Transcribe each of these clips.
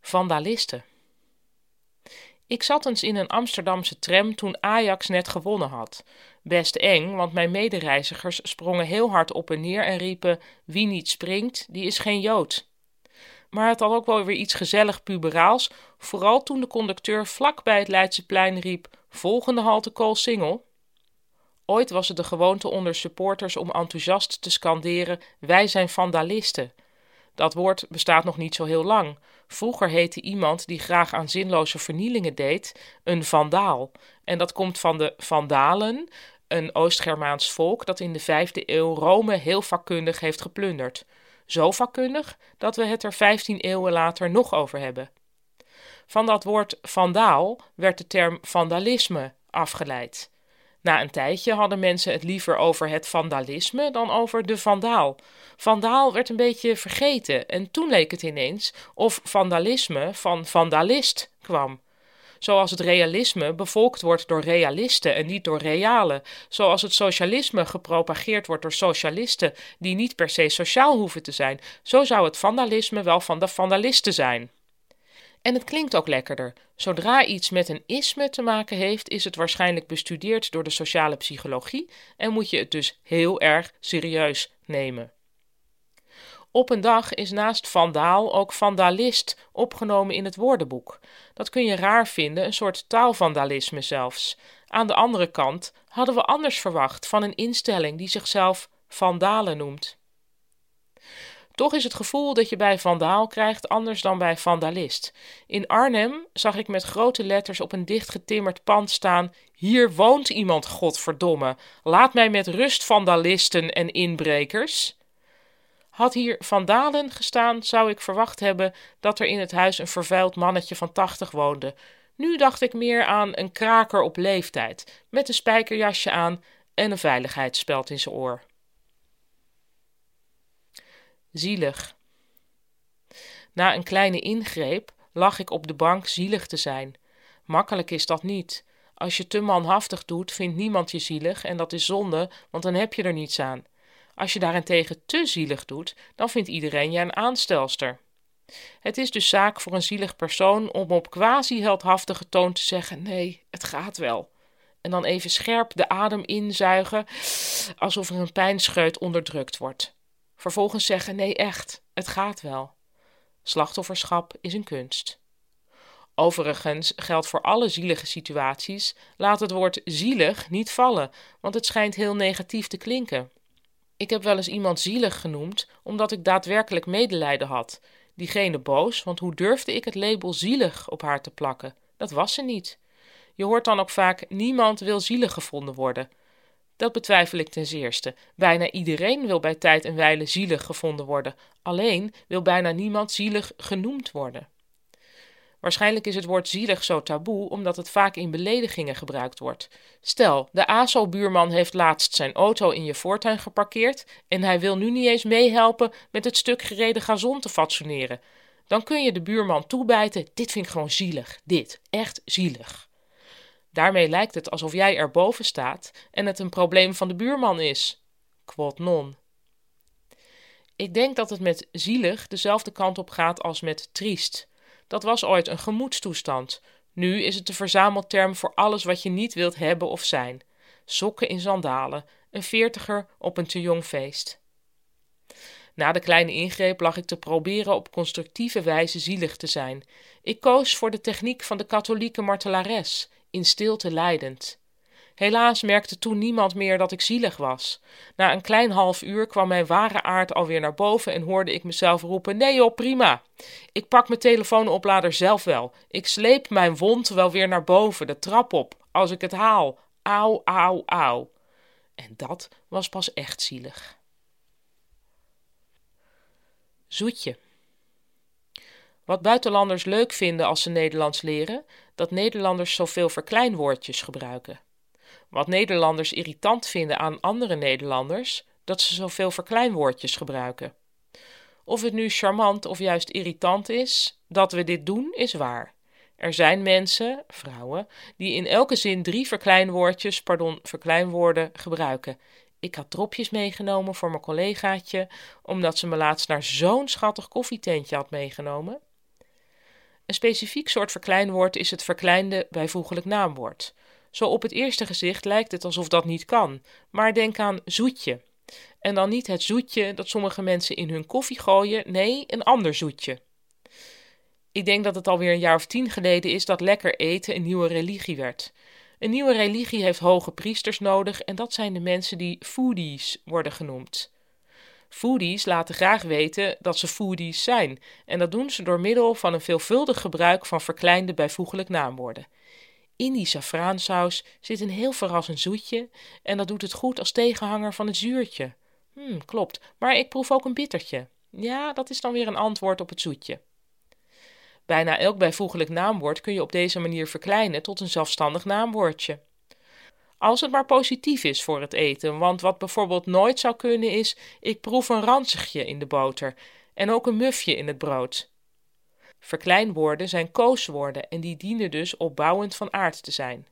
Vandalisten. Ik zat eens in een Amsterdamse tram toen Ajax net gewonnen had. Best eng, want mijn medereizigers sprongen heel hard op en neer en riepen: Wie niet springt, die is geen Jood. Maar het had ook wel weer iets gezellig puberaals, vooral toen de conducteur vlak bij het Leidseplein riep: Volgende halte Koolsingel. Ooit was het de gewoonte onder supporters om enthousiast te scanderen: Wij zijn vandalisten. Dat woord bestaat nog niet zo heel lang. Vroeger heette iemand die graag aan zinloze vernielingen deed een vandaal. En dat komt van de Vandalen, een Oost-Germaans volk dat in de vijfde eeuw Rome heel vakkundig heeft geplunderd. Zo vakkundig dat we het er vijftien eeuwen later nog over hebben. Van dat woord vandaal werd de term vandalisme afgeleid. Na een tijdje hadden mensen het liever over het vandalisme dan over de vandaal. Vandaal werd een beetje vergeten en toen leek het ineens of vandalisme van vandalist kwam. Zoals het realisme bevolkt wordt door realisten en niet door realen. Zoals het socialisme gepropageerd wordt door socialisten die niet per se sociaal hoeven te zijn. Zo zou het vandalisme wel van de vandalisten zijn. En het klinkt ook lekkerder. Zodra iets met een isme te maken heeft, is het waarschijnlijk bestudeerd door de sociale psychologie en moet je het dus heel erg serieus nemen. Op een dag is naast vandaal ook vandalist opgenomen in het woordenboek. Dat kun je raar vinden, een soort taalvandalisme zelfs. Aan de andere kant hadden we anders verwacht van een instelling die zichzelf vandalen noemt. Toch is het gevoel dat je bij vandaal krijgt anders dan bij vandalist. In Arnhem zag ik met grote letters op een dichtgetimmerd pand staan: Hier woont iemand, godverdomme. Laat mij met rust, vandalisten en inbrekers. Had hier vandalen gestaan, zou ik verwacht hebben dat er in het huis een vervuild mannetje van tachtig woonde. Nu dacht ik meer aan een kraker op leeftijd, met een spijkerjasje aan en een veiligheidsspeld in zijn oor. Zielig. Na een kleine ingreep lag ik op de bank zielig te zijn. Makkelijk is dat niet. Als je te manhaftig doet, vindt niemand je zielig en dat is zonde, want dan heb je er niets aan. Als je daarentegen te zielig doet, dan vindt iedereen je een aanstelster. Het is dus zaak voor een zielig persoon om op quasi-heldhaftige toon te zeggen: nee, het gaat wel. En dan even scherp de adem inzuigen, alsof er een pijnscheut onderdrukt wordt. Vervolgens zeggen: nee, echt, het gaat wel. Slachtofferschap is een kunst. Overigens geldt voor alle zielige situaties: laat het woord zielig niet vallen, want het schijnt heel negatief te klinken. Ik heb wel eens iemand zielig genoemd, omdat ik daadwerkelijk medelijden had. Diegene boos, want hoe durfde ik het label zielig op haar te plakken? Dat was ze niet. Je hoort dan ook vaak: niemand wil zielig gevonden worden. Dat betwijfel ik ten zeerste. Bijna iedereen wil bij tijd en wijle zielig gevonden worden. Alleen wil bijna niemand zielig genoemd worden. Waarschijnlijk is het woord zielig zo taboe omdat het vaak in beledigingen gebruikt wordt. Stel, de ASO-buurman heeft laatst zijn auto in je voortuin geparkeerd en hij wil nu niet eens meehelpen met het stuk gereden gazon te fatsoeneren. Dan kun je de buurman toebijten: Dit vind ik gewoon zielig. Dit, echt zielig. Daarmee lijkt het alsof jij erboven staat en het een probleem van de buurman is. Quod non. Ik denk dat het met zielig dezelfde kant op gaat als met triest. Dat was ooit een gemoedstoestand. Nu is het de verzamelterm voor alles wat je niet wilt hebben of zijn. Sokken in sandalen, een veertiger op een te jong feest. Na de kleine ingreep lag ik te proberen op constructieve wijze zielig te zijn. Ik koos voor de techniek van de katholieke martelares, in stilte lijdend. Helaas merkte toen niemand meer dat ik zielig was. Na een klein half uur kwam mijn ware aard alweer naar boven en hoorde ik mezelf roepen: Nee joh, prima. Ik pak mijn telefoonoplader zelf wel. Ik sleep mijn wond wel weer naar boven, de trap op, als ik het haal. Auw, auw, auw. En dat was pas echt zielig. Zoetje. Wat buitenlanders leuk vinden als ze Nederlands leren, dat Nederlanders zoveel verkleinwoordjes gebruiken. Wat Nederlanders irritant vinden aan andere Nederlanders, dat ze zoveel verkleinwoordjes gebruiken. Of het nu charmant of juist irritant is, dat we dit doen, is waar. Er zijn mensen, vrouwen, die in elke zin drie verkleinwoordjes, pardon, verkleinwoorden gebruiken. Ik had dropjes meegenomen voor mijn collegaatje, omdat ze me laatst naar zo'n schattig koffietentje had meegenomen. Een specifiek soort verkleinwoord is het verkleinde bijvoeglijk naamwoord. Zo op het eerste gezicht lijkt het alsof dat niet kan, maar denk aan zoetje. En dan niet het zoetje dat sommige mensen in hun koffie gooien, nee, een ander zoetje. Ik denk dat het alweer een jaar of tien geleden is dat lekker eten een nieuwe religie werd. Een nieuwe religie heeft hoge priesters nodig en dat zijn de mensen die foodies worden genoemd. Foodies laten graag weten dat ze foodies zijn en dat doen ze door middel van een veelvuldig gebruik van verkleinde bijvoeglijk naamwoorden. In die safraansaus zit een heel verrassend zoetje en dat doet het goed als tegenhanger van het zuurtje. Hmm, klopt, maar ik proef ook een bittertje. Ja, dat is dan weer een antwoord op het zoetje. Bijna elk bijvoeglijk naamwoord kun je op deze manier verkleinen tot een zelfstandig naamwoordje. Als het maar positief is voor het eten, want wat bijvoorbeeld nooit zou kunnen is: ik proef een ranzigje in de boter en ook een mufje in het brood. Verkleinwoorden zijn kooswoorden en die dienen dus opbouwend van aard te zijn.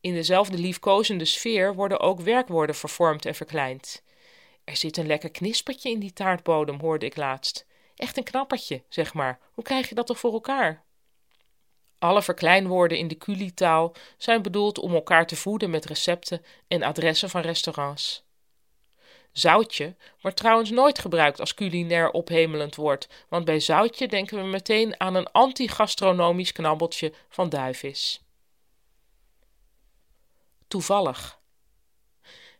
In dezelfde liefkozende sfeer worden ook werkwoorden vervormd en verkleind. Er zit een lekker knispertje in die taartbodem, hoorde ik laatst. Echt een knappertje, zeg maar. Hoe krijg je dat toch voor elkaar? Alle verkleinwoorden in de culitaal zijn bedoeld om elkaar te voeden met recepten en adressen van restaurants. Zoutje wordt trouwens nooit gebruikt als culinair ophemelend woord, want bij zoutje denken we meteen aan een anti-gastronomisch knabbeltje van duivis. Toevallig.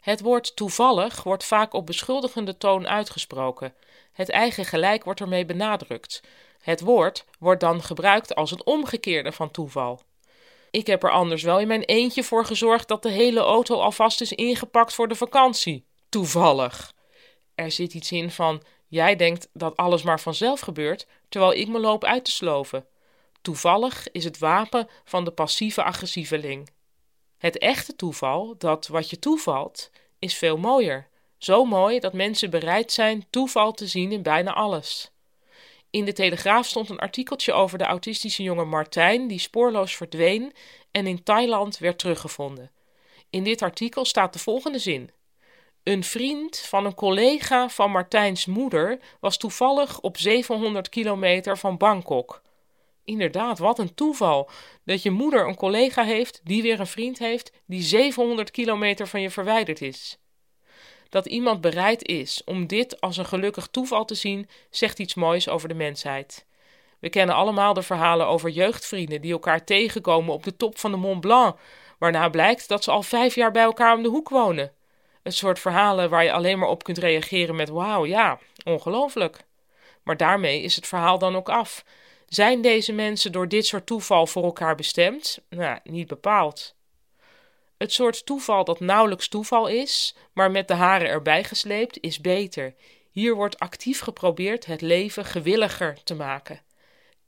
Het woord toevallig wordt vaak op beschuldigende toon uitgesproken. Het eigen gelijk wordt ermee benadrukt. Het woord wordt dan gebruikt als het omgekeerde van toeval. Ik heb er anders wel in mijn eentje voor gezorgd dat de hele auto alvast is ingepakt voor de vakantie. Toevallig. Er zit iets in van: jij denkt dat alles maar vanzelf gebeurt, terwijl ik me loop uit te sloven. Toevallig is het wapen van de passieve agressieveling. Het echte toeval, dat wat je toevalt, is veel mooier. Zo mooi dat mensen bereid zijn toeval te zien in bijna alles. In de Telegraaf stond een artikeltje over de autistische jongen Martijn die spoorloos verdween en in Thailand werd teruggevonden. In dit artikel staat de volgende zin: Een vriend van een collega van Martijns moeder was toevallig op 700 kilometer van Bangkok. Inderdaad, wat een toeval dat je moeder een collega heeft die weer een vriend heeft die 700 kilometer van je verwijderd is. Dat iemand bereid is om dit als een gelukkig toeval te zien, zegt iets moois over de mensheid. We kennen allemaal de verhalen over jeugdvrienden die elkaar tegenkomen op de top van de Mont Blanc, waarna blijkt dat ze al vijf jaar bij elkaar om de hoek wonen. Een soort verhalen waar je alleen maar op kunt reageren met wauw, ja, ongelooflijk. Maar daarmee is het verhaal dan ook af. Zijn deze mensen door dit soort toeval voor elkaar bestemd? Nou, niet bepaald. Het soort toeval dat nauwelijks toeval is, maar met de haren erbij gesleept, is beter. Hier wordt actief geprobeerd het leven gewilliger te maken.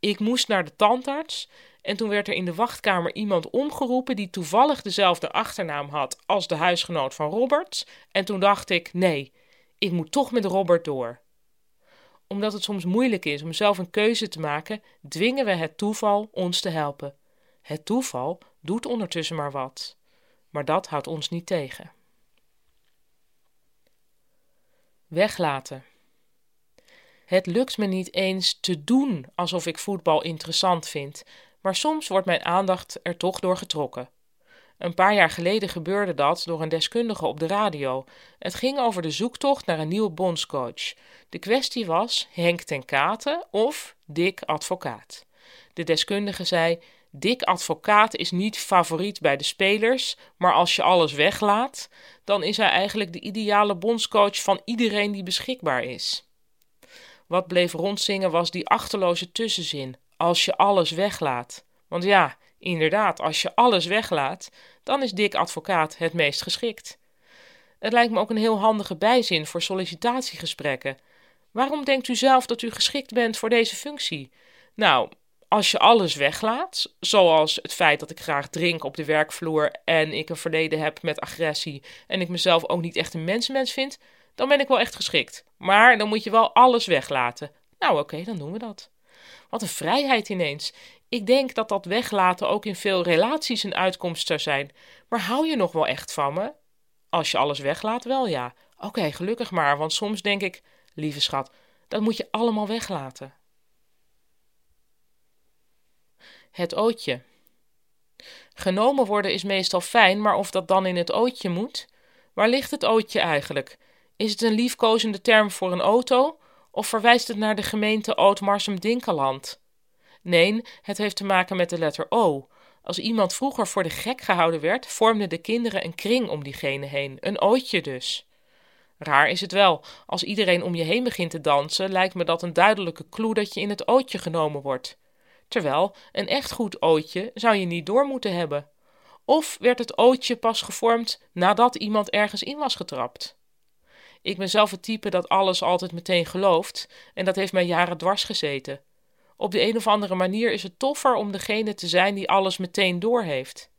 Ik moest naar de tandarts en toen werd er in de wachtkamer iemand omgeroepen die toevallig dezelfde achternaam had als de huisgenoot van Robert. En toen dacht ik: nee, ik moet toch met Robert door. Omdat het soms moeilijk is om zelf een keuze te maken, dwingen we het toeval ons te helpen. Het toeval doet ondertussen maar wat maar dat houdt ons niet tegen. Weglaten. Het lukt me niet eens te doen alsof ik voetbal interessant vind, maar soms wordt mijn aandacht er toch door getrokken. Een paar jaar geleden gebeurde dat door een deskundige op de radio. Het ging over de zoektocht naar een nieuwe bondscoach. De kwestie was Henk ten Katen of Dick Advocaat. De deskundige zei: Dick Advocaat is niet favoriet bij de spelers, maar als je alles weglaat, dan is hij eigenlijk de ideale bondscoach van iedereen die beschikbaar is. Wat bleef rondzingen was die achterloze tussenzin: als je alles weglaat. Want ja, inderdaad, als je alles weglaat, dan is Dick Advocaat het meest geschikt. Het lijkt me ook een heel handige bijzin voor sollicitatiegesprekken. Waarom denkt u zelf dat u geschikt bent voor deze functie? Nou, als je alles weglaat, zoals het feit dat ik graag drink op de werkvloer en ik een verleden heb met agressie en ik mezelf ook niet echt een mensenmens vind, dan ben ik wel echt geschikt. Maar dan moet je wel alles weglaten. Nou oké, dan doen we dat. Wat een vrijheid ineens. Ik denk dat dat weglaten ook in veel relaties een uitkomst zou zijn. Maar hou je nog wel echt van me? Als je alles weglaat, wel ja. Oké, gelukkig maar, want soms denk ik, lieve schat, dat moet je allemaal weglaten. Het ootje. Genomen worden is meestal fijn, maar of dat dan in het ootje moet? Waar ligt het ootje eigenlijk? Is het een liefkozende term voor een auto of verwijst het naar de gemeente Oud-Marsum-Dinkeland? Nee, het heeft te maken met de letter O. Als iemand vroeger voor de gek gehouden werd, vormden de kinderen een kring om diegene heen, een ootje dus. Raar is het wel, als iedereen om je heen begint te dansen, lijkt me dat een duidelijke clue dat je in het ootje genomen wordt. Terwijl een echt goed ootje zou je niet door moeten hebben. Of werd het ootje pas gevormd nadat iemand ergens in was getrapt? Ik ben zelf het type dat alles altijd meteen gelooft en dat heeft mij jaren dwars gezeten. Op de een of andere manier is het toffer om degene te zijn die alles meteen doorheeft.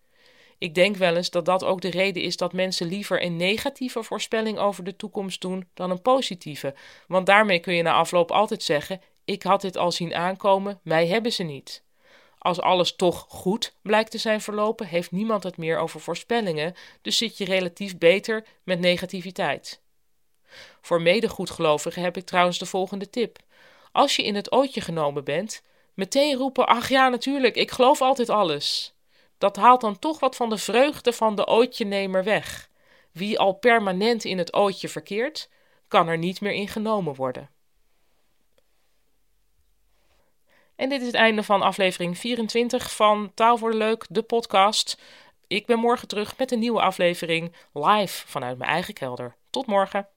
Ik denk wel eens dat dat ook de reden is dat mensen liever een negatieve voorspelling over de toekomst doen dan een positieve, want daarmee kun je na afloop altijd zeggen: Ik had dit al zien aankomen, mij hebben ze niet. Als alles toch goed blijkt te zijn verlopen, heeft niemand het meer over voorspellingen, dus zit je relatief beter met negativiteit. Voor medegoedgelovigen heb ik trouwens de volgende tip. Als je in het ootje genomen bent, meteen roepen: Ach ja, natuurlijk, ik geloof altijd alles. Dat haalt dan toch wat van de vreugde van de ootjenemer weg. Wie al permanent in het ootje verkeert, kan er niet meer in genomen worden. En dit is het einde van aflevering 24 van Taal voor de Leuk, de podcast. Ik ben morgen terug met een nieuwe aflevering live vanuit mijn eigen kelder. Tot morgen.